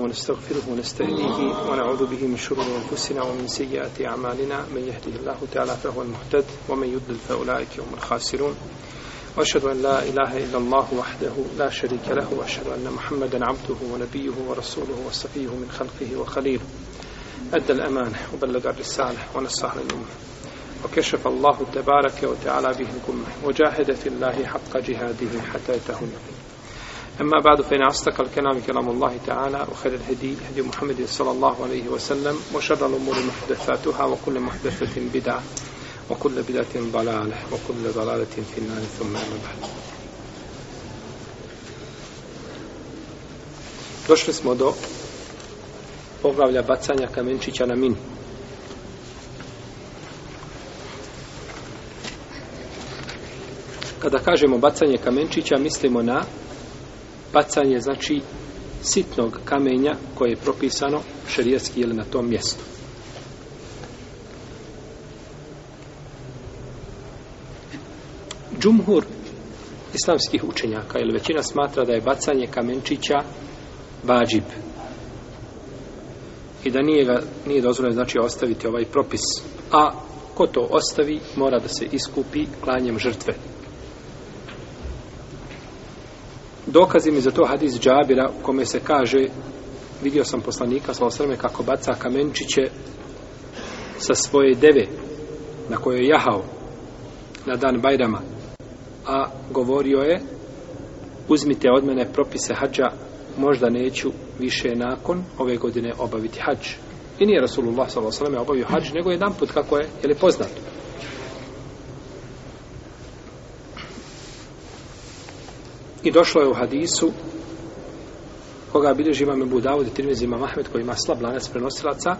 ونستغفره ونستهديه ونعوذ به من شرور أنفسنا ومن سيئات أعمالنا من يهده الله تعالى فهو المهتد ومن يضلل فأولئك هم الخاسرون وأشهد أن لا إله إلا الله وحده لا شريك له وأشهد أن محمدا عبده ونبيه ورسوله وصفيه من خلقه وخليله أدى الأمانة وبلغ الرسالة ونصح للأمة وكشف الله تبارك وتعالى به الأمة وجاهد في الله حق جهاده حتى يتهم أما بعد فإن أصدق الكلام كلام الله تعالى وخير الهدي هدي محمد صلى الله عليه وسلم وشر الأمور محدثاتها وكل محدثة بدعة وكل بدعة ضلالة وكل ضلالة في النار ثم أما بعد Došli smo do poglavlja bacanja kamenčića na min. Kada kažemo bacanje kamenčića, mislimo na bacanje, znači, sitnog kamenja koje je propisano šerijetski ili na tom mjestu. Džumhur islamskih učenjaka ili većina smatra da je bacanje kamenčića vađib i da nije, ga, nije dozvoljeno znači ostaviti ovaj propis a ko to ostavi mora da se iskupi klanjem žrtve dokazi mi za to hadis Džabira u kome se kaže vidio sam poslanika sa osrme kako baca kamenčiće sa svoje deve na koje je jahao na dan Bajrama a govorio je uzmite od mene propise hađa možda neću više nakon ove godine obaviti hađ i nije Rasulullah s.a.v. obavio hađ nego jedan put kako je, je li poznato I došlo je u hadisu koga bilježi imam Ebu Dawud i Tirmizi imam Ahmed koji ima slab lanac prenosilaca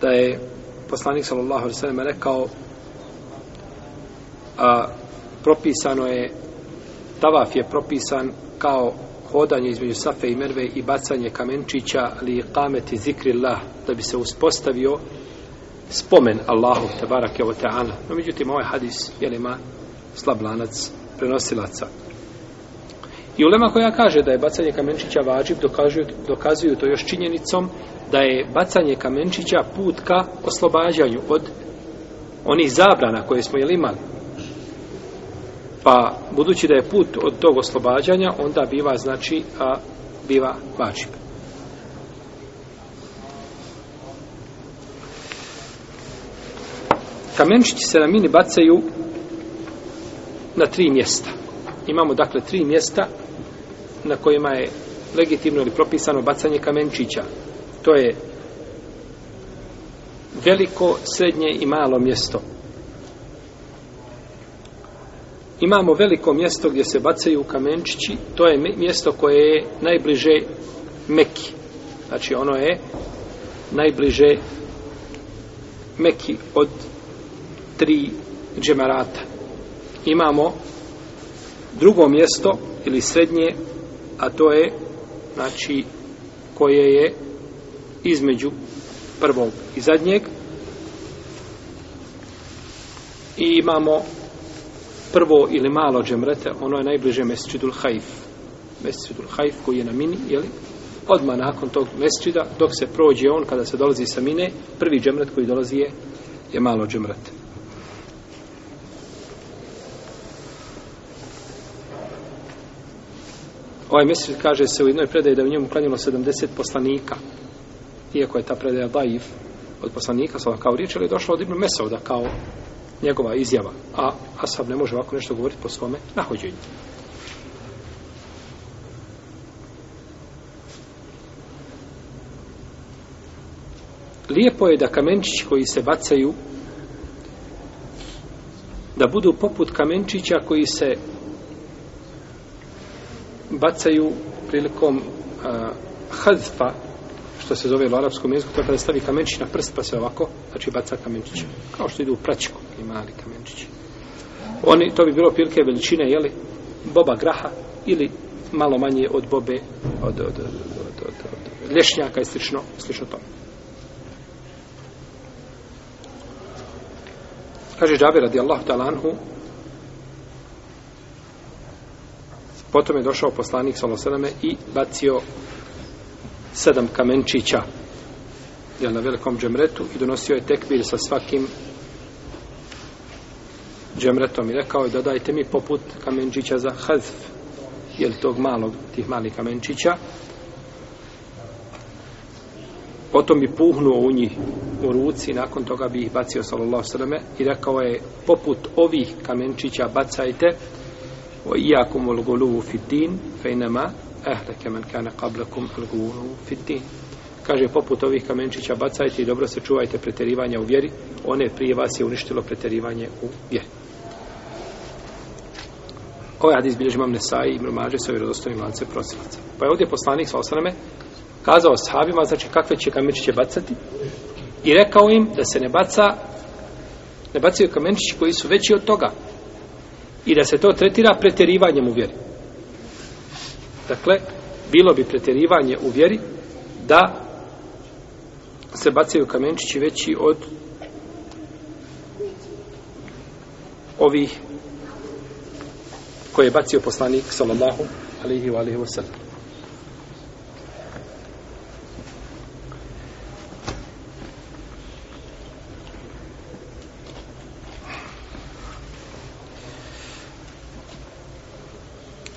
da je poslanik sallallahu alaihi sallam rekao a, propisano je tavaf je propisan kao hodanje između Safe i Merve i bacanje kamenčića li kameti zikri Allah da bi se uspostavio spomen Allahu te barake o ta'ala no međutim ovaj hadis jel ima slab lanac prenosilaca. I ulema koja kaže da je bacanje kamenčića vađib, dokazuju, dokazuju to još činjenicom da je bacanje kamenčića put ka oslobađanju od onih zabrana koje smo jel imali. Pa budući da je put od tog oslobađanja, onda biva znači a, biva vađib. Kamenčići se na mini bacaju na tri mjesta. Imamo dakle tri mjesta na kojima je legitimno ili propisano bacanje kamenčića. To je veliko, srednje i malo mjesto. Imamo veliko mjesto gdje se bacaju kamenčići, to je mjesto koje je najbliže Meki. Znači ono je najbliže Meki od tri džemarata imamo drugo mjesto ili srednje, a to je znači koje je između prvog i zadnjeg i imamo prvo ili malo džemrete ono je najbliže mesčidul hajf mesčidul hajf koji je na mini jeli? odma nakon tog mesčida dok se prođe on kada se dolazi sa mine prvi džemret koji dolazi je je malo džemrete Ovaj mesir kaže se u jednoj predaji da je u njemu klanjalo 70 poslanika. Iako je ta predaja daiv od poslanika, sada kao riječ, ali je došlo od Ibn Mesauda kao njegova izjava. A Asab ne može ovako nešto govoriti po svome nahođenju. Lijepo je da kamenčići koji se bacaju da budu poput kamenčića koji se bacaju prilikom uh, hazfa, što se zove u arapskom jeziku, to kada stavi kamenčić na prst, pa se ovako, znači baca kamenčić. Kao što idu u pračku, ili mali kamenčić. Oni, to bi bilo prilike veličine, jeli, boba graha, ili malo manje od bobe, od, od, od, od, od, od lješnjaka i slično, slično tome. Kaže Džabir radijallahu talanhu, ta Potom je došao poslanik Saloseleme i bacio sedam kamenčića jel, na velikom džemretu i donosio je tekbir sa svakim džemretom i rekao je da dajte mi poput kamenčića za hazf jel tog malog, tih malih kamenčića potom bi puhnuo u njih u ruci, nakon toga bi ih bacio sallallahu sallame i rekao je poput ovih kamenčića bacajte وإياكم الغلو في الدين فإنما أهلك من كان قبلكم الغلو في الدين kaže poput ovih kamenčića bacajte i dobro se čuvajte preterivanja u vjeri one prije vas je uništilo preterivanje u vjeri ovaj hadis bilježi imam Nesai i mromađe sa vjerozostavim lance prosilaca pa je ovdje poslanik sa osaname kazao sahabima znači kakve će kamenčiće bacati i rekao im da se ne baca ne bacaju kamenčići koji su veći od toga I da se to tretira pretjerivanjem u vjeri. Dakle, bilo bi pretjerivanje u vjeri da se bacaju kamenčići veći od ovih koje je bacio poslanik sallallahu alaihi wa alaihi wa sallam.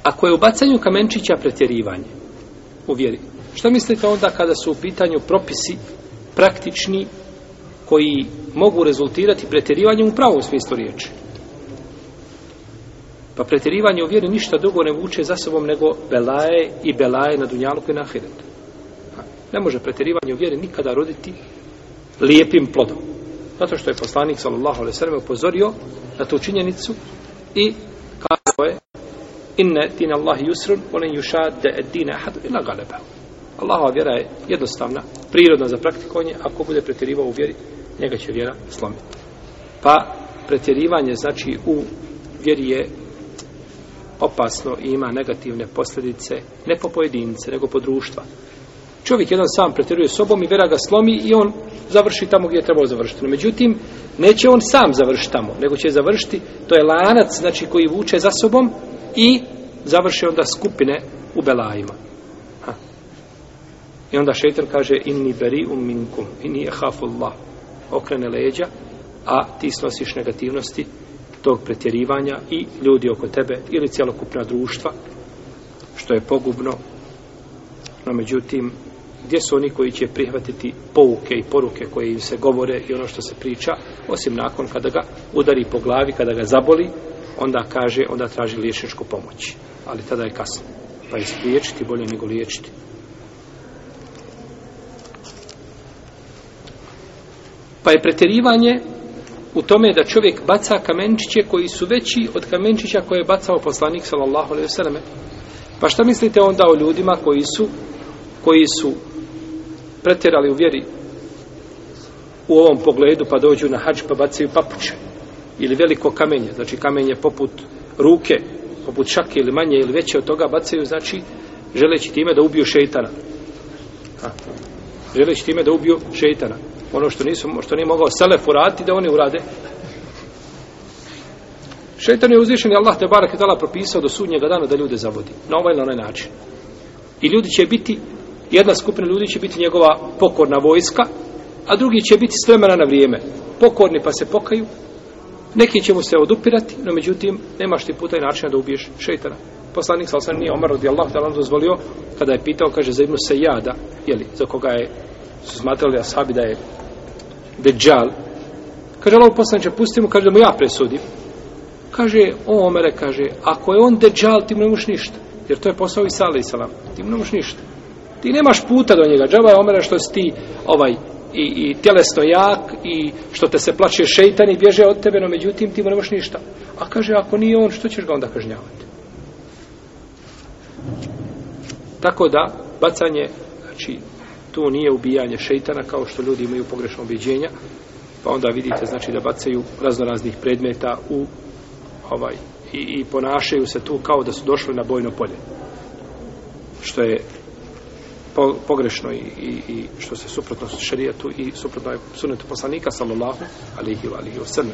ako je u bacanju kamenčića pretjerivanje u vjeri, što mislite onda kada su u pitanju propisi praktični koji mogu rezultirati pretjerivanjem u pravom smislu riječi? Pa pretjerivanje u vjeri ništa drugo ne vuče za sobom nego belaje i belaje na dunjalu koji na ahiretu. Ne može pretjerivanje u vjeri nikada roditi lijepim plodom. Zato što je poslanik sallallahu alejhi ve sellem upozorio na tu činjenicu i kako je inne din Allahi yusrun wa lan yushadda ad-din ahad illa ghalaba. Allahova vjera je jednostavna, prirodna za praktikovanje, ako bude pretjerivao u vjeri, njega će vjera slomiti. Pa pretjerivanje znači u vjeri je opasno i ima negativne posljedice, ne po pojedince, nego po društva. Čovjek jedan sam pretjeruje sobom i vjera ga slomi i on završi tamo gdje je trebalo završiti. No, međutim, neće on sam završiti tamo, nego će završiti, to je lanac znači, koji vuče za sobom i završe onda skupine u belajima. Ha. I onda šeitan kaže inni beri um minkum, inni ehafullah. Okrene leđa, a ti snosiš negativnosti tog pretjerivanja i ljudi oko tebe ili cjelokupna društva, što je pogubno. No, međutim, gdje su oni koji će prihvatiti pouke i poruke koje im se govore i ono što se priča, osim nakon kada ga udari po glavi, kada ga zaboli, onda kaže, onda traži liječničku pomoć. Ali tada je kasno. Pa je liječiti bolje nego liječiti. Pa je preterivanje u tome da čovjek baca kamenčiće koji su veći od kamenčića koje je bacao poslanik sallallahu alaihi wasallam. Pa šta mislite onda o ljudima koji su koji su pretjerali u vjeri u ovom pogledu pa dođu na hač pa bacaju papuče ili veliko kamenje, znači kamenje poput ruke, poput šake ili manje ili veće od toga, bacaju, znači, želeći time da ubiju šeitana. Ha. Želeći time da ubiju šeitana. Ono što nisu, što nije mogao selef urati, da oni urade. Šeitan je uzvišen i Allah te barak je propisao do sudnjega dana da ljude zavodi. Na ovaj ili onaj način. I ljudi će biti, jedna skupina ljudi će biti njegova pokorna vojska, a drugi će biti s vremena na vrijeme pokorni pa se pokaju, Neki će mu se odupirati, no međutim, nemaš ti puta i načina da ubiješ šeitana. Poslanik sa nije Omar radi Allah, da nam dozvolio, kada je pitao, kaže, za Ibnu Sejada, jeli, za koga je, su smatrali ashabi da je Dejjal, kaže, Allah poslanik će pustiti mu, kaže, da mu ja presudim. Kaže, o Omere, kaže, ako je on Dejjal, ti mu ne ništa. Jer to je posao i sala i salam. Ti mu ne ništa. Ti nemaš puta do njega. Džaba je Omere što si ti ovaj, i, i tjelesno jak i što te se plaće šeitan i bježe od tebe, no međutim ti mu ne moš ništa. A kaže, ako nije on, što ćeš ga onda kažnjavati? Tako da, bacanje, znači, to nije ubijanje šeitana kao što ljudi imaju pogrešno objeđenja, pa onda vidite, znači, da bacaju raznoraznih predmeta u ovaj, i, i ponašaju se tu kao da su došli na bojno polje. Što je, pogrešno i, i, i što se suprotno šarijetu i suprotno je sunetu poslanika sallallahu alihi wa alihi wa sallam.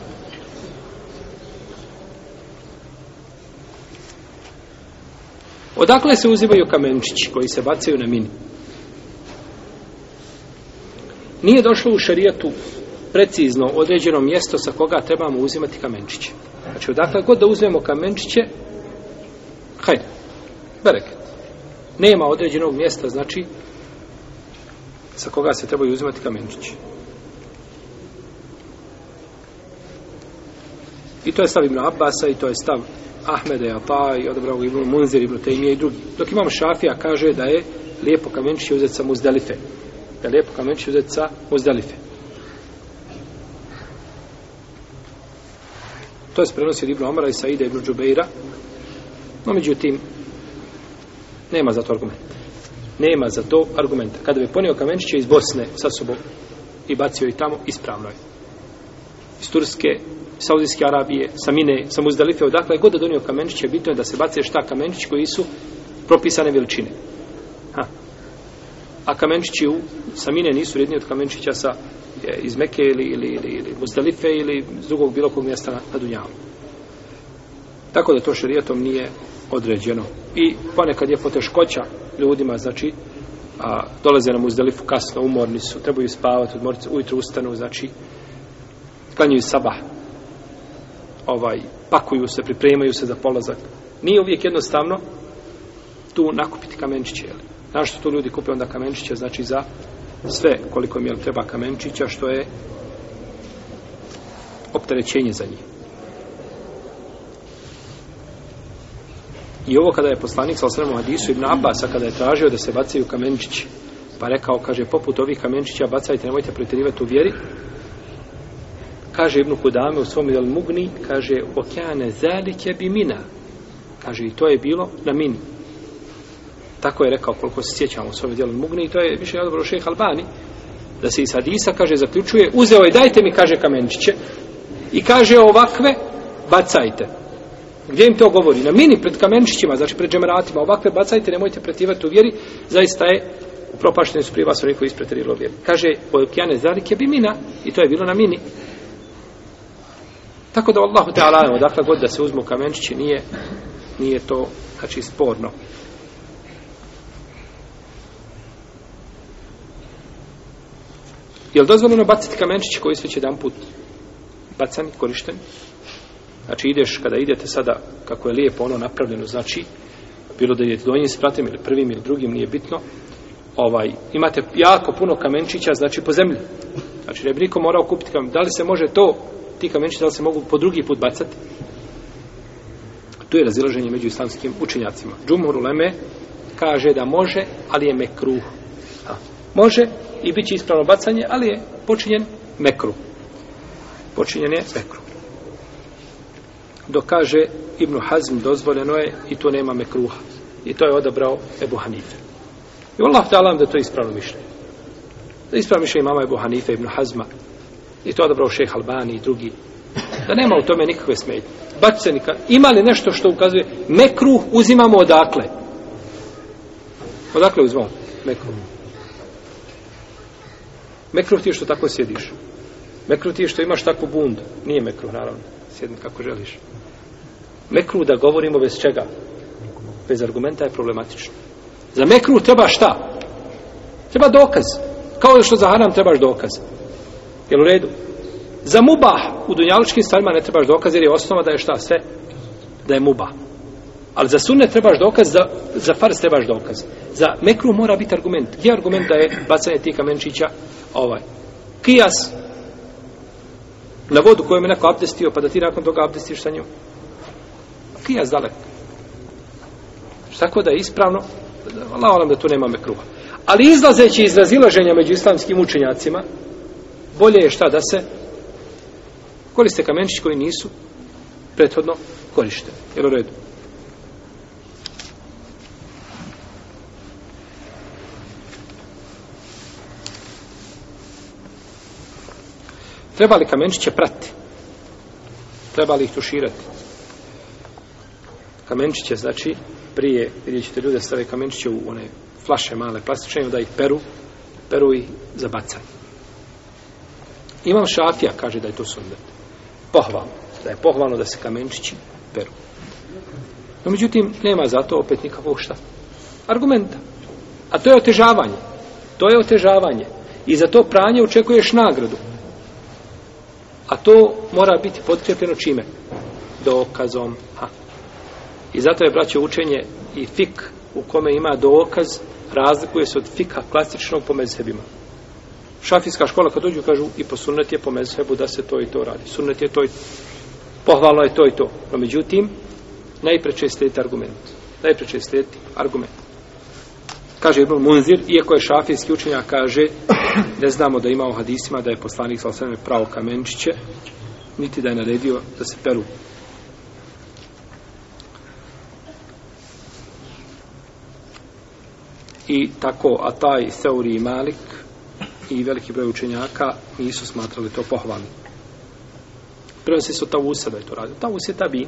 Odakle se uzimaju kamenčići koji se bacaju na mini? Nije došlo u šarijetu precizno određeno mjesto sa koga trebamo uzimati kamenčiće. Znači, odakle god da uzmemo kamenčiće, hajde, bereket nema određenog mjesta, znači sa koga se trebaju uzimati kamenčići. I to je stav Ibn Abbasa, i to je stav Ahmeda i Ata, i odabrao Ibn Munzir, Ibn Tejmije i drugi. Dok imam Šafija, kaže da je lijepo kamenčiće uzeti sa muzdelife. Da je lijepo kamenčiće uzeti sa muzdelife. To je sprenosio Ibn Omara i Saida Ibn Džubeira. No, međutim, Nema za to argumenta. Nema za to argumenta. Kada bi ponio kamenčiće iz Bosne sa sobom i bacio i tamo, ispravno je. Iz Turske, Saudijske Arabije, sa Mine, sa Muzdalife, odakle god da donio kamenčiće, bitno je da se bace šta kamenčić koji su propisane veličine. Ha. A kamenčići u, sa Mine nisu redni od kamenčića sa e, iz Meke ili, ili, ili, ili Muzdalife ili drugog bilo kog mjesta na, na Dunjavu. Tako da to šarijetom nije određeno. I ponekad je poteškoća ljudima, znači, a, dolaze nam uz delifu kasno, umorni su, trebaju spavati, odmorice, ujutru ustanu, znači, klanjuju sabah, ovaj, pakuju se, pripremaju se za polazak. Nije uvijek jednostavno tu nakupiti kamenčiće, jel? Znaš što tu ljudi kupe onda kamenčiće, znači za sve koliko im je treba kamenčića, što je opterećenje za njih. I ovo kada je poslanik sa osremom Hadisu Ibn Abasa, kada je tražio da se bacaju kamenčići, pa rekao, kaže, poput ovih kamenčića bacajte, nemojte pretirivati u vjeri, kaže Ibn Kudame u svom del Mugni, kaže, okeane zelike bi mina, kaže, i to je bilo na min. Tako je rekao, koliko se sjećamo u svom del Mugni, i to je više odobro šeha Albani, da se iz Hadisa, kaže, zaključuje, uzeo je, dajte mi, kaže kamenčiće, i kaže ovakve, bacajte. Gdje im to govori? Na mini, pred kamenčićima, znači pred džemaratima. Ovakve bacajte, nemojte pretivati u vjeri. Zaista je propašteni su prije vas oni koji ispretirili u vjeri. Kaže, od kjane zarike bi mina. I to je bilo na mini. Tako da, Allahu te ala, odakle god da se uzmu kamenčići, nije, nije to, znači, sporno. Je li dozvoljeno baciti kamenčići koji su već jedan put bacani, korišteni? Znači ideš, kada idete sada, kako je lijepo ono napravljeno, znači, bilo da idete donjim spratim ili prvim ili drugim, nije bitno, ovaj, imate jako puno kamenčića, znači po zemlji. Znači, ne bi niko morao kupiti kamen. Da li se može to, ti kamenčići, da li se mogu po drugi put bacati? Tu je razilaženje među islamskim učenjacima. Džumur Uleme kaže da može, ali je mekruh. A, može i bit će ispravno bacanje, ali je počinjen mekruh. Počinjen je mekruh dokaže Ibnu Hazm dozvoljeno je i to nema mekruha. I to je odabrao Ebu Hanife. I Allah htala da to je ispravno mišljenje. Da ispravno mišljenje imama Ebu Hanife, Ibnu Hazma. I to je odabrao šeh Albani i drugi. Da nema u tome nikakve smetnje. Bać se nikad. Ima li nešto što ukazuje mekruh uzimamo odakle? Odakle uzmo mekruh? Mekruh ti je što tako sjediš. Mekruh ti je što imaš takvu bundu. Nije mekruh, naravno sjedni kako želiš. Mekru da govorimo bez čega? Bez argumenta je problematično. Za mekru treba šta? Treba dokaz. Kao što za haram trebaš dokaz. Jel u redu? Za muba u dunjaličkim stvarima ne trebaš dokaz jer je osnova da je šta sve? Da je muba. Ali za sunne trebaš dokaz, za, za fars trebaš dokaz. Za mekru mora biti argument. Gdje argument da je bacanje tih kamenčića? Ovaj. Kijas, na vodu kojom je neko abdestio, pa da ti nakon toga abdestiš sa njom. Kija zalek. Tako da je ispravno, Allah nam da tu nema mekruha. Ali izlazeći iz razilaženja među islamskim učenjacima, bolje je šta da se koriste kamenčići koji nisu prethodno korišteni. Jer u redu. Treba li kamenčiće prati? Treba li ih tuširati? Kamenčiće, znači, prije, vidjet ćete ljude stave kamenčiće u one flaše male plastične, da ih peru, peru i zabacaju. Imam šafija, kaže da je to sundet. Pohvalno. Da je pohvalno da se kamenčići peru. No, međutim, nema zato opet nikakvog šta. Argumenta. A to je otežavanje. To je otežavanje. I za to pranje očekuješ nagradu. A to mora biti potkrepljeno čime? Dokazom. Ha. I zato je, braće, učenje i fik u kome ima dokaz razlikuje se od fika klasičnog po mezhebima. Šafijska škola kad dođu kažu i po sunnet je po mezhebu da se to i to radi. Sunnet je to i to. Pohvalno je to i to. No međutim, najpreče je argument. Najpreče je argument kaže Ibn Munzir, iako je šafijski učenja, kaže, ne znamo da ima u hadisima da je poslanik sa osvrame pravo kamenčiće, niti da je naredio da se peru. I tako, a taj Seuri i Malik i veliki broj učenjaka nisu smatrali to pohvalno. Prvo se su Tavusa da je to radio. Tavus je Tabin.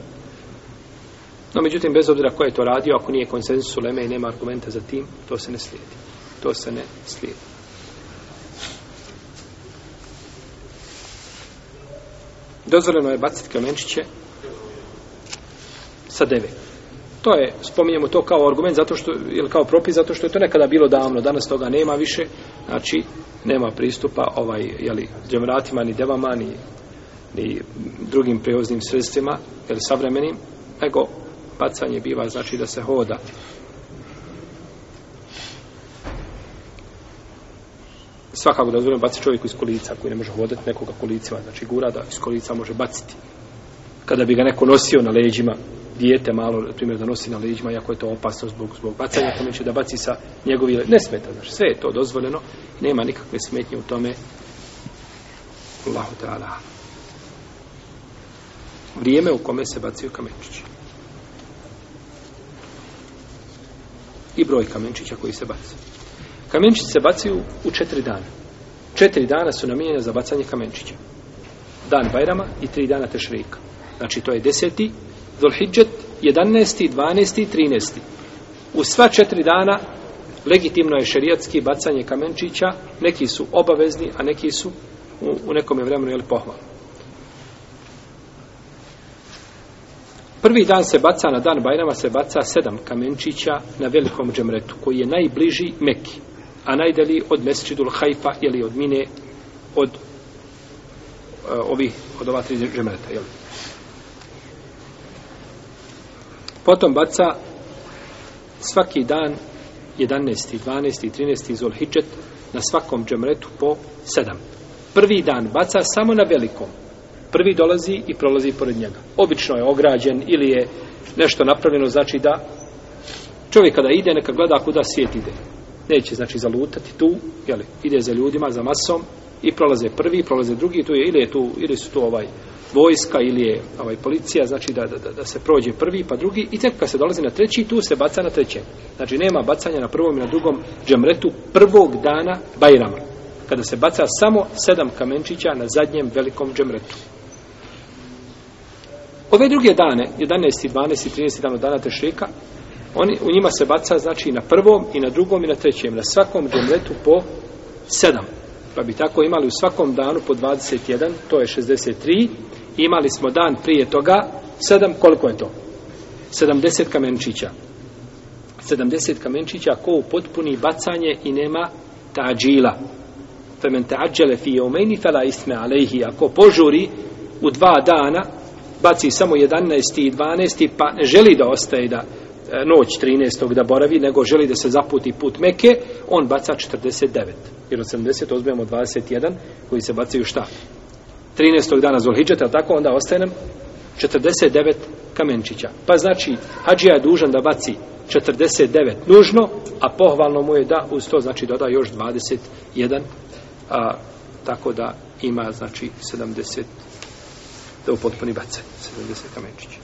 No, međutim, bez obzira ko je to radio, ako nije konsensus u Leme i nema argumenta za tim, to se ne slijedi. To se ne slijedi. Dozvoljeno je baciti kamenčiće sa deve. To je, spominjemo to kao argument, zato što, ili kao propis, zato što je to nekada bilo davno, danas toga nema više, znači, nema pristupa ovaj, jeli, džemratima, ni devama, ni, ni drugim prevoznim sredstvima, jeli, savremenim, nego pacanje biva znači da se hoda. Svakako da uzmem baci čovjeku iz kolica koji ne može hodati nekoga kolicima, znači gura da iz kolica može baciti. Kada bi ga neko nosio na leđima, dijete malo, na primjer, da nosi na leđima, jako je to opasno zbog, zbog bacanja, tome će da baci sa njegovi leđima. Ne smeta, znači, sve je to dozvoljeno, nema nikakve smetnje u tome. Allahu ta'ala. Vrijeme u kome se bacio kamenčići. i broj kamenčića koji se bacaju. Kamenčići se bacaju u četiri dana. Četiri dana su namijenjene za bacanje kamenčića. Dan Bajrama i tri dana Tešrika. Znači to je deseti, Zulhidžet, jedanesti, dvanesti i trinesti. U sva četiri dana legitimno je šerijatski bacanje kamenčića. Neki su obavezni, a neki su u, u nekom je vremenu jel, pohvalni. Prvi dan se baca, na dan Bajrama se baca sedam kamenčića na velikom džemretu, koji je najbliži Meki, a najdeliji od Mesčidul Hajfa ili od Mine, od uh, ovih, od ova tri džemreta. Jeli? Potom baca svaki dan 11. 12. 13. Zulhidžet na svakom džemretu po sedam. Prvi dan baca samo na velikom, prvi dolazi i prolazi pored njega. Obično je ograđen ili je nešto napravljeno, znači da čovjek kada ide, neka gleda kuda svijet ide. Neće, znači, zalutati tu, jeli, ide za ljudima, za masom i prolaze prvi, prolaze drugi, tu je, ili, je tu, ili su tu ovaj vojska ili je ovaj policija, znači da, da, da se prođe prvi pa drugi i tek kad se dolazi na treći, tu se baca na treće. Znači nema bacanja na prvom i na drugom džemretu prvog dana Bajrama kada se baca samo sedam kamenčića na zadnjem velikom džemretu. Ove druge dane, 11, 12, 13 dana tešrika, oni, u njima se baca znači na prvom, i na drugom, i na trećem. Na svakom džemletu po sedam. Pa bi tako imali u svakom danu po 21, to je 63. Imali smo dan prije toga sedam, koliko je to? 70 kamenčića. 70 kamenčića ko upotpuni bacanje i nema tađila. Femen tađele fi jomeni fela isme alehi. Ako požuri u dva dana, baci samo 11. i 12. pa želi da ostaje da e, noć 13. da boravi, nego želi da se zaputi put Meke, on baca 49. Jer od 70 ozbijamo 21 koji se bacaju šta? 13. dana Zulhidžet, ali tako onda ostaje nam 49 kamenčića. Pa znači, Hadžija je dužan da baci 49 nužno, a pohvalno mu je da uz to znači doda još 21, a, tako da ima znači 70 da u potpuni bace 70 kamenčića.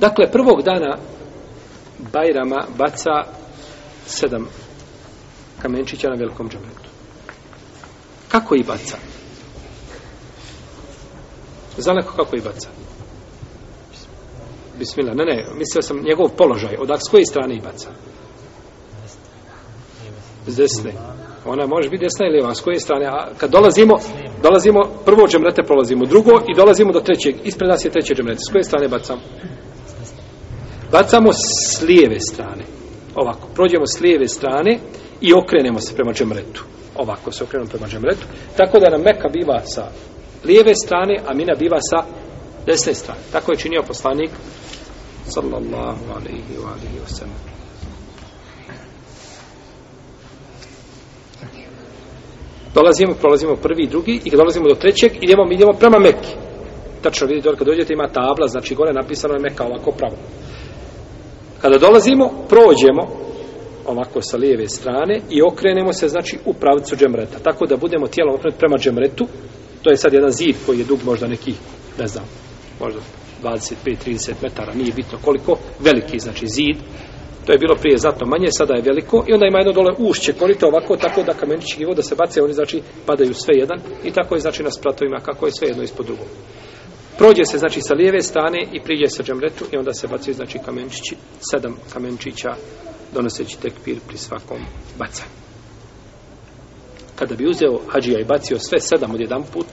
Dakle, prvog dana Bajrama baca sedam kamenčića na velikom džabretu. Kako i baca? Zaleko kako i baca? Bismillah, ne, ne, mislio sam njegov položaj. Odak, s koje strane i baca? S desne. Ona može biti desna ili vas, s koje strane. A kad dolazimo, dolazimo, prvo džemrete prolazimo, drugo i dolazimo do trećeg. Ispred nas je treće džemrete. S koje strane bacamo? Bacamo s lijeve strane. Ovako, prođemo s lijeve strane i okrenemo se prema džemretu. Ovako se okrenemo prema džemretu. Tako da nam Meka biva sa lijeve strane, a Mina biva sa desne strane. Tako je činio poslanik sallallahu alaihi wa alaihi wa sallam. dolazimo, prolazimo prvi i drugi i kad dolazimo do trećeg, idemo, idemo prema Mekke. Tačno vidite, kad dođete ima tabla, znači gore napisano je Mekka ovako pravo. Kada dolazimo, prođemo ovako sa lijeve strane i okrenemo se znači u pravcu džemreta. Tako da budemo tijelo okrenuti prema džemretu. To je sad jedan zid koji je dug možda nekih, ne znam, možda 25-30 metara, nije bitno koliko, veliki znači zid To je bilo prije zlatno manje, sada je veliko i onda ima jedno dole ušće korito ovako tako da kamenčići i voda se bace, oni znači padaju sve jedan i tako je znači na spratovima kako je sve jedno ispod drugog. Prođe se znači sa lijeve strane i priđe sa džemretu i onda se bace znači kamenčići, sedam kamenčića donoseći tekbir pri svakom bacanju. Kada bi uzeo hađija i bacio sve sedam od jedan put,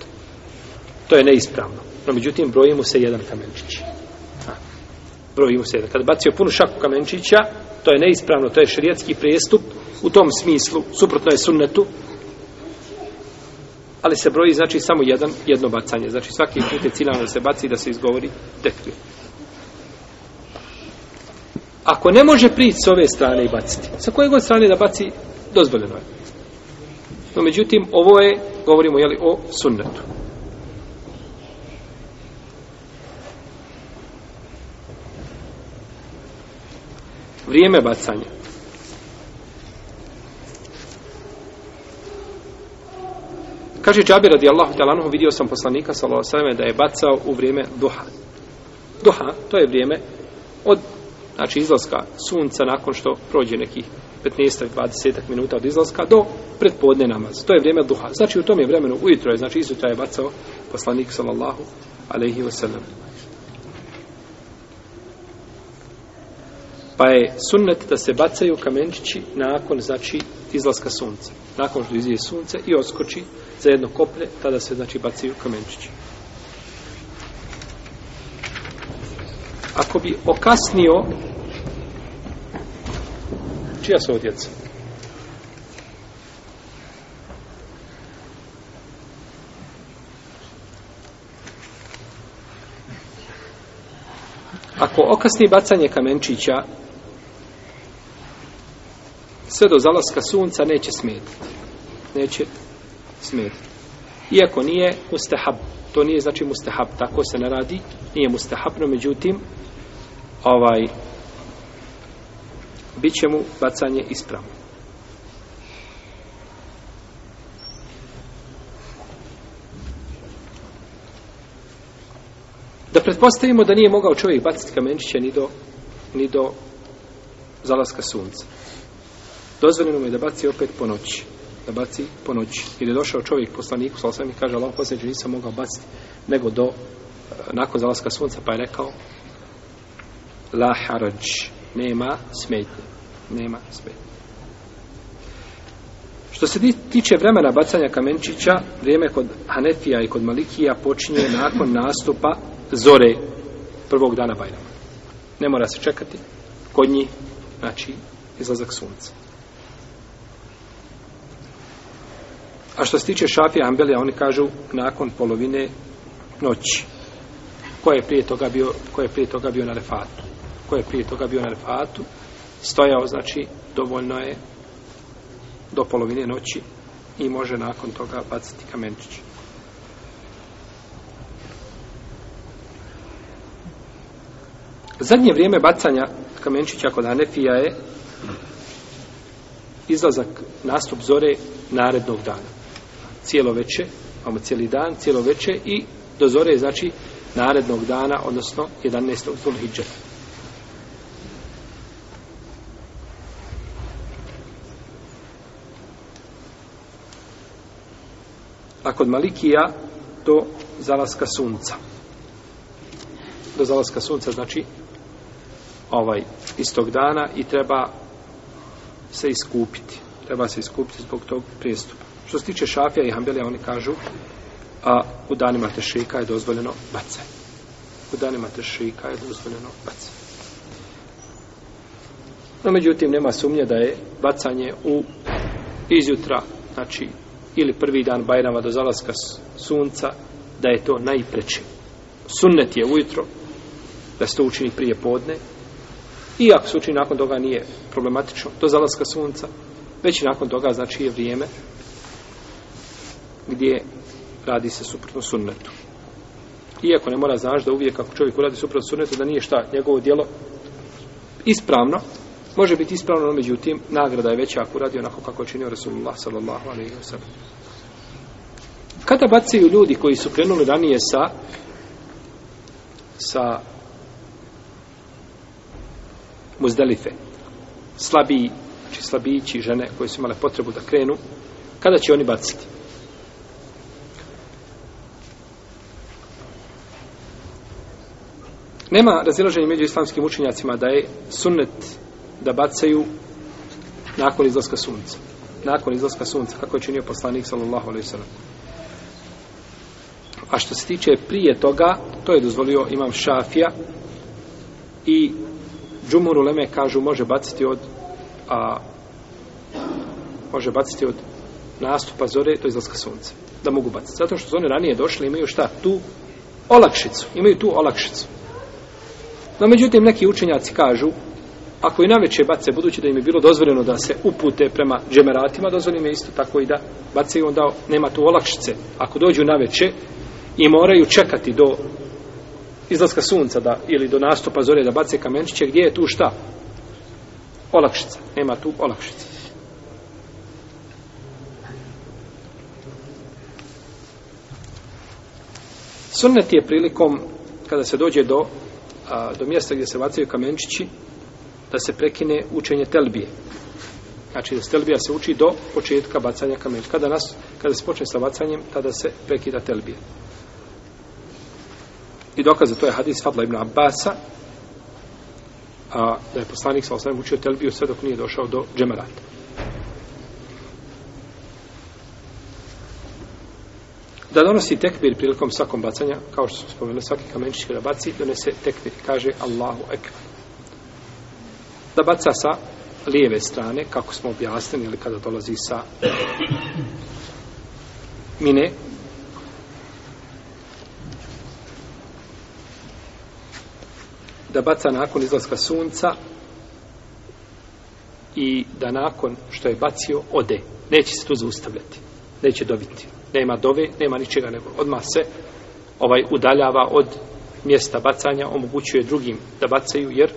to je neispravno. No međutim, brojimo se jedan kamenčići prvo ima sedam. Kad bacio punu šaku kamenčića, to je neispravno, to je šrijatski prijestup, u tom smislu, suprotno je sunnetu, ali se broji znači samo jedan, jedno bacanje. Znači svaki put je ciljano da se baci da se izgovori tekvir. Ako ne može prići s ove strane i baciti, sa koje god strane da baci, dozvoljeno je. No, međutim, ovo je, govorimo, jeli, o sunnetu. vrijeme bacanja. Kaže Džabir radijallahu ta'ala anhu, vidio sam poslanika sallallahu alejhi ve selleme da je bacao u vrijeme duha. Duha, to je vrijeme od znači izlaska sunca nakon što prođe nekih 15-20 minuta od izlaska do predpodne namaz. To je vrijeme duha. Znači u tom je vremenu ujutro je, znači izutra je bacao poslanik sallallahu alejhi ve sellem. Pa je sunnet da se bacaju kamenčići nakon znači izlaska sunca. Nakon što izije sunce i oskoči za jedno koplje, tada se znači bacaju kamenčići. Ako bi okasnio Čija su ovo djeca? Ako okasni bacanje kamenčića sve do zalaska sunca neće smetiti. Neće smetiti. Iako nije mustahab. To nije znači mustahab. Tako se ne radi. Nije mustahab, no međutim, ovaj, bit će mu bacanje ispravno. Da pretpostavimo da nije mogao čovjek baciti kamenčiće ni do, ni do zalaska sunca dozvoljeno mu je da baci opet po noći da baci po noći i da je došao čovjek poslaniku sa osam i kaže Allah posljednje nisam mogao baciti nego do e, nakon zalaska sunca pa je rekao la harađ nema smetnje nema smetnje Što se tiče vremena bacanja kamenčića, vrijeme kod Hanefija i kod Malikija počinje nakon nastupa zore prvog dana Bajrama. Ne mora se čekati, kod njih, znači, izlazak sunca. A što se tiče Šafija Ambelija, oni kažu nakon polovine noći. Ko je prije toga bio, ko je prije toga bio na Refatu? Ko je prije toga bio na Refatu? Stojao, znači, dovoljno je do polovine noći i može nakon toga baciti kamenčić. Zadnje vrijeme bacanja kamenčića kod Anefija je izlazak nastup zore narednog dana cijelo veče, imamo cijeli dan, cijelo veče i do zore, znači, narednog dana, odnosno 11. Zulhidža. A kod Malikija do zalaska sunca. Do zalaska sunca, znači, ovaj, istog dana i treba se iskupiti. Treba se iskupiti zbog tog prijestupa. Što se tiče šafija i hambelija, oni kažu a u danima tešika je dozvoljeno bacaj. U danima tešika je dozvoljeno bacaj. No, međutim, nema sumnje da je bacanje u izjutra, znači, ili prvi dan Bajrama do zalaska sunca, da je to najpreći. Sunnet je ujutro, da se to učini prije podne, i ako se učini nakon toga nije problematično, do zalaska sunca, već i nakon toga, znači, je vrijeme gdje radi se suprotno sunnetu. Iako ne mora znaš da uvijek ako čovjek radi suprotno sunnetu, da nije šta, njegovo dijelo ispravno, može biti ispravno, no međutim, nagrada je veća ako radi onako kako činio Rasulullah sallallahu alaihi wa sallam. Kada bacaju ljudi koji su krenuli ranije sa sa muzdelife, slabiji, znači slabići žene koje su imale potrebu da krenu, kada će oni baciti? Nema razilaženja među islamskim učenjacima da je sunnet da bacaju nakon izlaska sunca. Nakon izlaska sunca, kako je činio poslanik sallallahu alaihi sallam. A što se tiče prije toga, to je dozvolio imam šafija i džumur uleme kažu može baciti od a, može baciti od nastupa zore do izlaska sunca. Da mogu baciti. Zato što su oni ranije došli imaju šta? Tu olakšicu. Imaju tu olakšicu. No, međutim, neki učenjaci kažu, ako i naveče bace, budući da im je bilo dozvoljeno da se upute prema džemeratima, dozvoljim je isto tako i da bace i onda nema tu olakšice. Ako dođu naveče i moraju čekati do izlaska sunca da, ili do nastupa zore da bace kamenčiće, gdje je tu šta? Olakšica. Nema tu olakšice. Sunnet je prilikom kada se dođe do a, do mjesta gdje se vacaju kamenčići da se prekine učenje telbije. Znači da se telbija se uči do početka bacanja kamenčića. Kada, nas, kada se počne sa vacanjem, tada se prekida telbije. I dokaze to je hadis Fadla ibn Abbasa a, da je poslanik sa osnovim učio telbiju sve dok nije došao do džemarata. da donosi tekbir prilikom svakom bacanja, kao što smo spomenuli, svaki kamenčić kada baci, donese tekbir, kaže Allahu ekber. Da baca sa lijeve strane, kako smo objasnili, ili kada dolazi sa mine, da baca nakon izlaska sunca i da nakon što je bacio, ode. Neće se tu zaustavljati. Neće dobiti nema dove, nema ničega, nego odmah se ovaj udaljava od mjesta bacanja, omogućuje drugim da bacaju, jer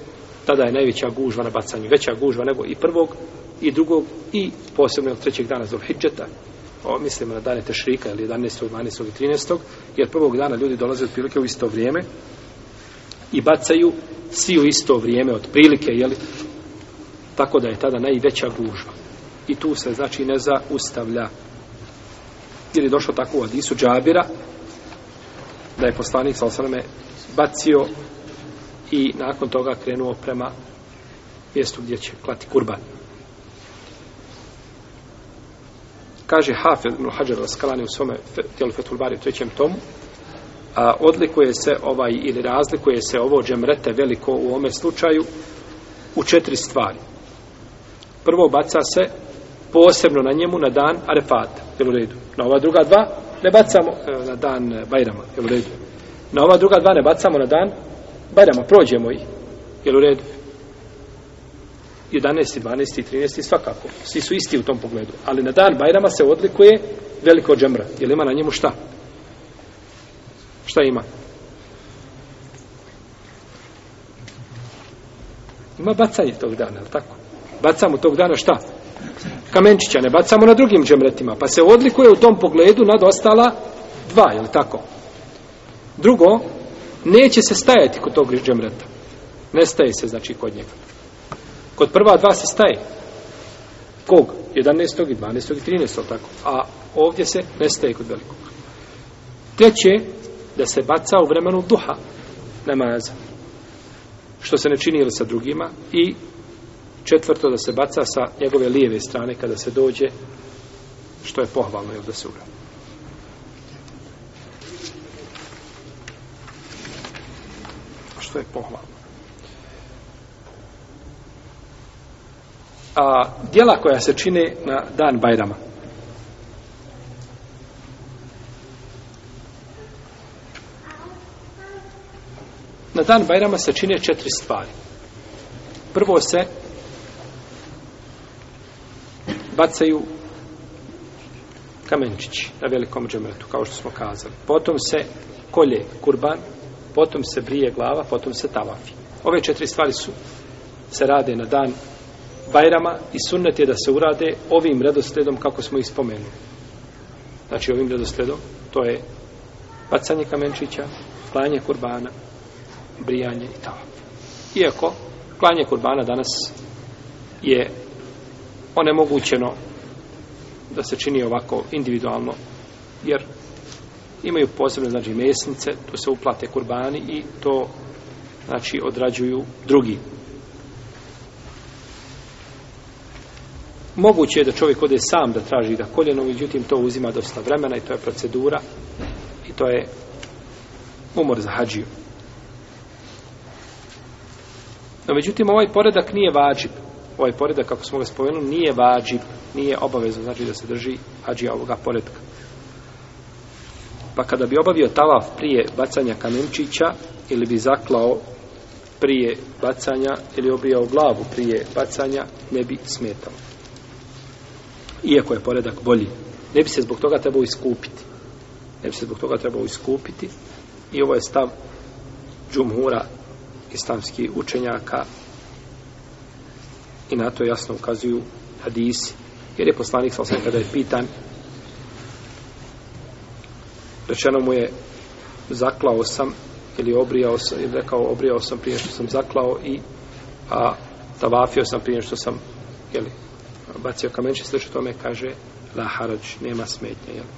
tada je najveća gužva na bacanju, veća gužva nego i prvog i drugog i posebno od trećeg dana Zulhidžeta, o, mislim na dane Tešrika ili 11. 12. i 13. jer prvog dana ljudi dolaze otprilike u isto vrijeme i bacaju svi u isto vrijeme otprilike, jeli? Tako da je tada najveća gužva. I tu se znači ne zaustavlja jer je došlo tako u Adisu Džabira da je poslanik sa osaname bacio i nakon toga krenuo prema mjestu gdje će klati kurban. Kaže Hafez ibn Hajar Raskalani u svome tijelu Fethul Bari u trećem tomu a odlikuje se ovaj ili razlikuje se ovo džemrete veliko u ome slučaju u četiri stvari. Prvo baca se posebno na njemu na dan Arefat, je u redu. Na ova druga dva ne bacamo e, na dan e, Bajrama, je u redu. Na ova druga dva ne bacamo na dan Bajrama, prođemo ih, je u redu. 11. 12. 13. svakako. Svi su isti u tom pogledu. Ali na dan Bajrama se odlikuje veliko džemra. Jel ima na njemu šta? Šta ima? Ima bacanje tog dana, je tako? Bacamo tog dana šta? kamenčića, ne bacamo na drugim džemretima, pa se odlikuje u tom pogledu nad ostala dva, je tako? Drugo, neće se stajati kod tog džemreta. Ne staje se, znači, kod njega. Kod prva dva se staje. Kog? 11. i 12. i 13. tako? A ovdje se ne staje kod velikog. Treće, da se baca u vremenu duha namaza. Što se ne čini ili sa drugima i četvrto da se baca sa njegove lijeve strane kada se dođe što je pohvalno jel da se uradi što je pohvalno a dijela koja se čine na dan Bajrama na dan Bajrama se čine četiri stvari prvo se bacaju kamenčići na velikom džemretu, kao što smo kazali. Potom se kolje kurban, potom se brije glava, potom se tavafi. Ove četiri stvari su, se rade na dan Bajrama i sunnet je da se urade ovim redosledom kako smo ih spomenuli. Znači ovim redosledom to je bacanje kamenčića, klanje kurbana, brijanje i tavaf. Iako, klanje kurbana danas je onemogućeno da se čini ovako individualno, jer imaju posebne, znači, mesnice, tu se uplate kurbani i to, znači, odrađuju drugi. Moguće je da čovjek ode sam da traži da koljeno, međutim, to uzima dosta vremena i to je procedura i to je umor za hađiju. No, međutim, ovaj poredak nije vađib ovaj poredak, kako smo ga spomenuli, nije vađib, nije obavezno, znači da se drži ađija ovoga poredka. Pa kada bi obavio tavaf prije bacanja kamenčića, ili bi zaklao prije bacanja, ili obrijao glavu prije bacanja, ne bi smetao. Iako je poredak bolji. Ne bi se zbog toga trebao iskupiti. Ne bi se zbog toga trebao iskupiti. I ovo je stav džumhura islamskih učenjaka, i na to jasno ukazuju hadisi. Jer je poslanik sa kada je pitan, rečeno mu je zaklao sam ili obrijao sam, ili rekao obrijao sam prije što sam zaklao i a, tavafio sam prije što sam jeli, bacio kamenče, sliče tome kaže la harađ, nema smetnje. Jeli.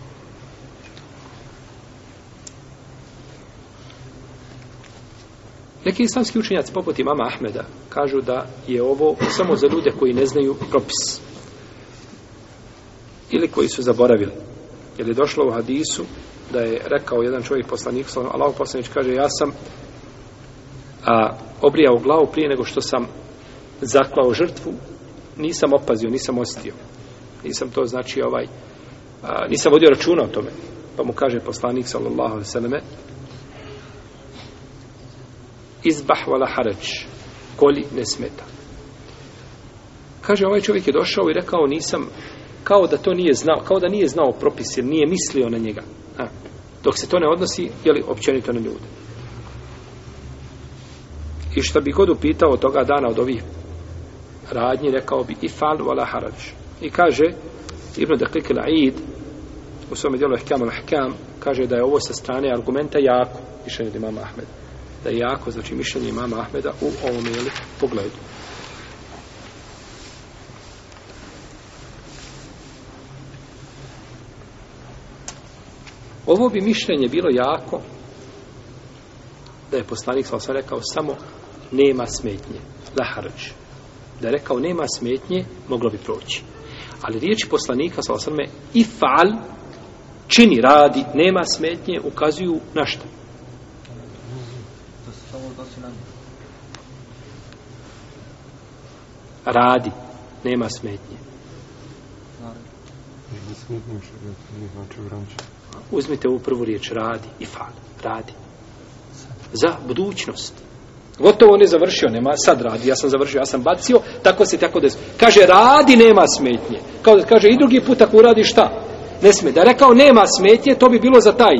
Neki islamski učenjaci, poput imama Ahmeda, kažu da je ovo samo za ljude koji ne znaju propis. Ili koji su zaboravili. Jer je došlo u hadisu da je rekao jedan čovjek poslanik, Allah poslanić kaže, ja sam a, obrijao glavu prije nego što sam zaklao žrtvu, nisam opazio, nisam ostio. Nisam to, znači, ovaj, a, nisam vodio računa o tome. Pa mu kaže poslanik, sallallahu alaihi sallam, izbah vala harač, koli ne smeta. Kaže, ovaj čovjek je došao i rekao, nisam, kao da to nije znao, kao da nije znao propis, jer nije mislio na njega. A, dok se to ne odnosi, je li općenito na ljude. I što bi god upitao od toga dana od ovih radnji, rekao bi, i fal vala harač. I kaže, Ibn Dakik Id, u svome dijelu Ehkam al kaže da je ovo sa strane argumenta jako, više nije mama Ahmeda da je jako, znači, mišljenje imama Ahmeda u ovom jeli, pogledu. Ovo bi mišljenje bilo jako da je poslanik sa rekao samo nema smetnje, laharč. Da je rekao nema smetnje, moglo bi proći. Ali riječi poslanika sa osvrme i fal čini radi, nema smetnje, ukazuju na što? radi, nema smetnje. Znači Uzmite ovu prvu riječ, radi, i fal, radi. Za budućnost. Gotovo on je završio, nema, sad radi, ja sam završio, ja sam bacio, tako se tako da Kaže, radi, nema smetnje. Kao da kaže, i drugi put ako uradi, šta? Ne sme. Da rekao, nema smetnje, to bi bilo za taj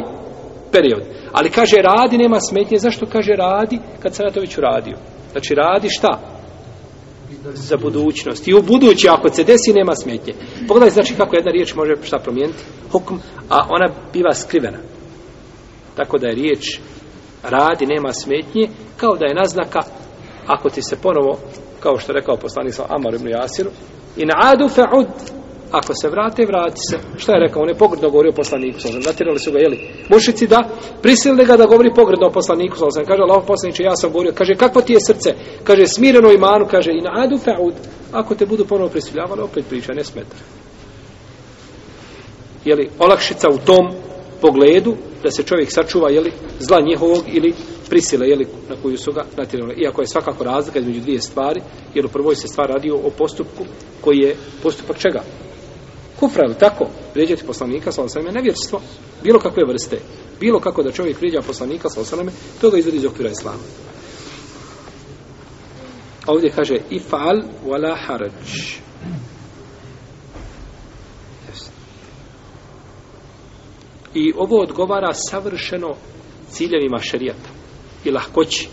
period. Ali kaže, radi, nema smetnje. Zašto kaže, radi, kad sam ja to već uradio? Znači, radi, šta? Šta? za budućnost. I u budući, ako se desi, nema smetnje. Pogledaj, znači, kako jedna riječ može šta promijeniti? Hukm, a ona biva skrivena. Tako da je riječ radi, nema smetnje, kao da je naznaka, ako ti se ponovo, kao što je rekao poslanik sa Amor ibn Jasiru, in adu fe'ud, ako se vrate, vrati se. Šta je rekao? On je pogredno govorio o poslaniku. Natirali su ga, jeli? Mušici da, prisilili ga da govori pogredno o poslaniku. Sam. Kaže, Allah poslaniče, ja sam govorio. Kaže, kako ti je srce? Kaže, smireno imanu. Kaže, i na adu faud. Ako te budu ponovo prisiljavali, opet priča, ne smetra. Jeli, olakšica u tom pogledu da se čovjek sačuva jeli, zla njihovog ili prisile jeli, na koju su ga natjerali. Iako je svakako razlika između dvije stvari, jer u prvoj se stvar radi o postupku koji je postupak čega? kufra, ili tako, vrijeđati poslanika sa osaleme, nevjerstvo, bilo kakve vrste, bilo kako da čovjek vrijeđa poslanika sa osaleme, to ga izvedi iz okvira islama. A ovdje kaže, ifal wala harađ. I ovo odgovara savršeno ciljevima šerijata i lahkoći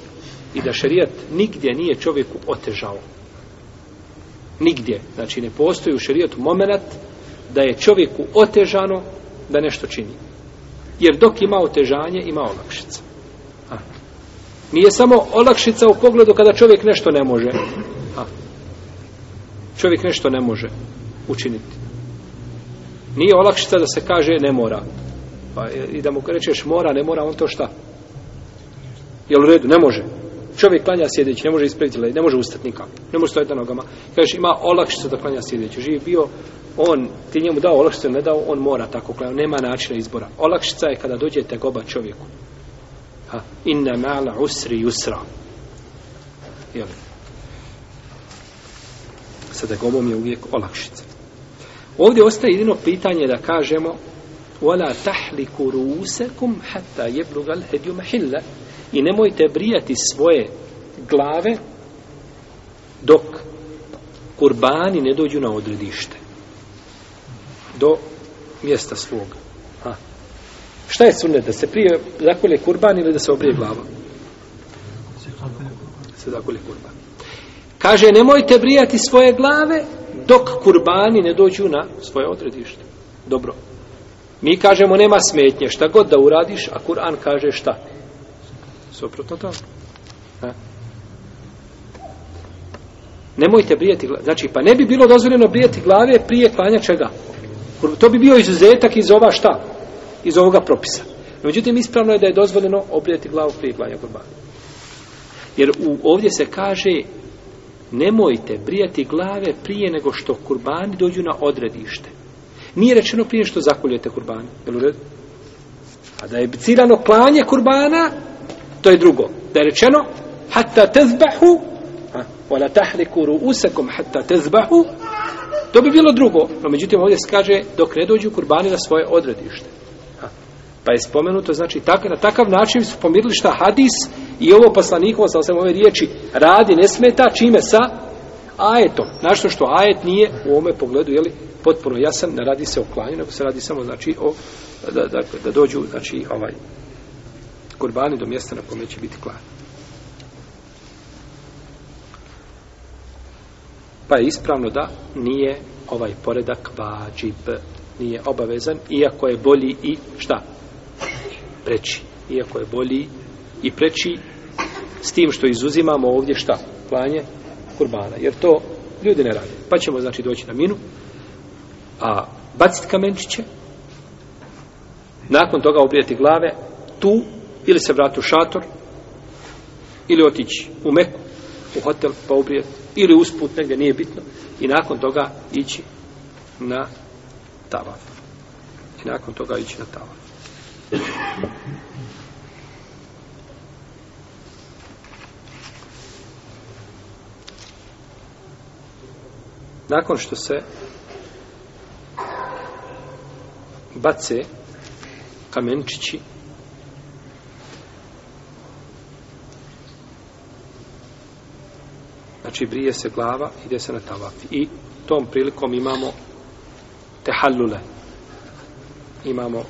i da šerijat nigdje nije čovjeku otežao. Nigdje. Znači ne postoji u šerijatu momenat da je čovjeku otežano da nešto čini. Jer dok ima otežanje, ima olakšica. A. Nije samo olakšica u pogledu kada čovjek nešto ne može. A. Čovjek nešto ne može učiniti. Nije olakšica da se kaže ne mora. Pa, e, I da mu rečeš mora, ne mora, on to šta? Jel u redu? Ne može čovjek klanja sjedeći, ne može ispraviti led, ne može ustati nikako, ne može stojati na nogama. Kažeš, ima olakšicu da klanja sjedeći. Živ bio, on, ti njemu dao olakšicu, ne dao, on mora tako klanja, nema načina izbora. Olakšica je kada dođe tegoba čovjeku. Ha, inna ma'la usri yusra. Jel? Sa tegobom je uvijek olakšica. Ovdje ostaje jedino pitanje da kažemo, wala tahliku rusakum hatta yablugal hadyu mahilla i nemojte brijati svoje glave dok kurbani ne dođu na odredište do mjesta svoga. Ha. Šta je sunet? Da se prije zakolje kurban ili da se obrije glava? Se zakolje kurban. Kaže, nemojte brijati svoje glave dok kurbani ne dođu na svoje odredište. Dobro. Mi kažemo, nema smetnje. Šta god da uradiš, a Kur'an kaže šta? suprotno to? Ha? Nemojte brijati glave. Znači, pa ne bi bilo dozvoljeno brijati glave prije klanja čega? To bi bio izuzetak iz ova šta? Iz ovoga propisa. No, međutim, ispravno je da je dozvoljeno obrijati glavu prije klanja kurbana. Jer u, ovdje se kaže nemojte brijati glave prije nego što kurbani dođu na odredište. Nije rečeno prije što zakuljete kurbani. Jel u redu? A da je ciljano klanje kurbana, To je drugo. Da je rečeno, hatta tezbahu, ha, wala tahliku ruusakum hatta tezbahu, to bi bilo drugo. No, međutim, ovdje se kaže, dok ne dođu kurbani na svoje odredište. Ha, pa je spomenuto, znači, tak, na takav način su pomirili šta hadis i ovo poslanikovo, sa osam ove riječi, radi, ne smeta, čime sa ajetom. Našto što ajet nije u ome pogledu, jeli, potpuno jasan, ne radi se o klanju, nego se radi samo, znači, o, da, da, da dođu, znači, ovaj, kurbani do mjesta na kome će biti klan. Pa je ispravno da nije ovaj poredak vađib, nije obavezan, iako je bolji i šta? Preći. Iako je bolji i preći s tim što izuzimamo ovdje šta? Klanje kurbana. Jer to ljudi ne rade. Pa ćemo znači doći na minu, a baciti kamenčiće, nakon toga obrijeti glave, tu ili se vrati u šator, ili otići u Meku, u hotel, pa ubrijet, ili usput, negdje nije bitno, i nakon toga ići na tavan. I nakon toga ići na tavan. Nakon što se bace kamenčići Znači, brije se glava, ide se na tavafi. I tom prilikom imamo tehallule. Imamo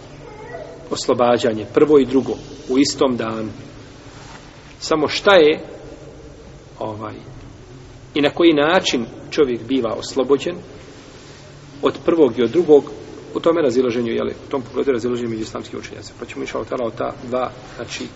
oslobađanje. Prvo i drugo. U istom danu. Samo šta je ovaj i na koji način čovjek biva oslobođen od prvog i od drugog u tome razilaženju, jeli, u tom pogledu razilaženju među islamskih učenjaca. Pa ćemo išao tala o ta dva, znači,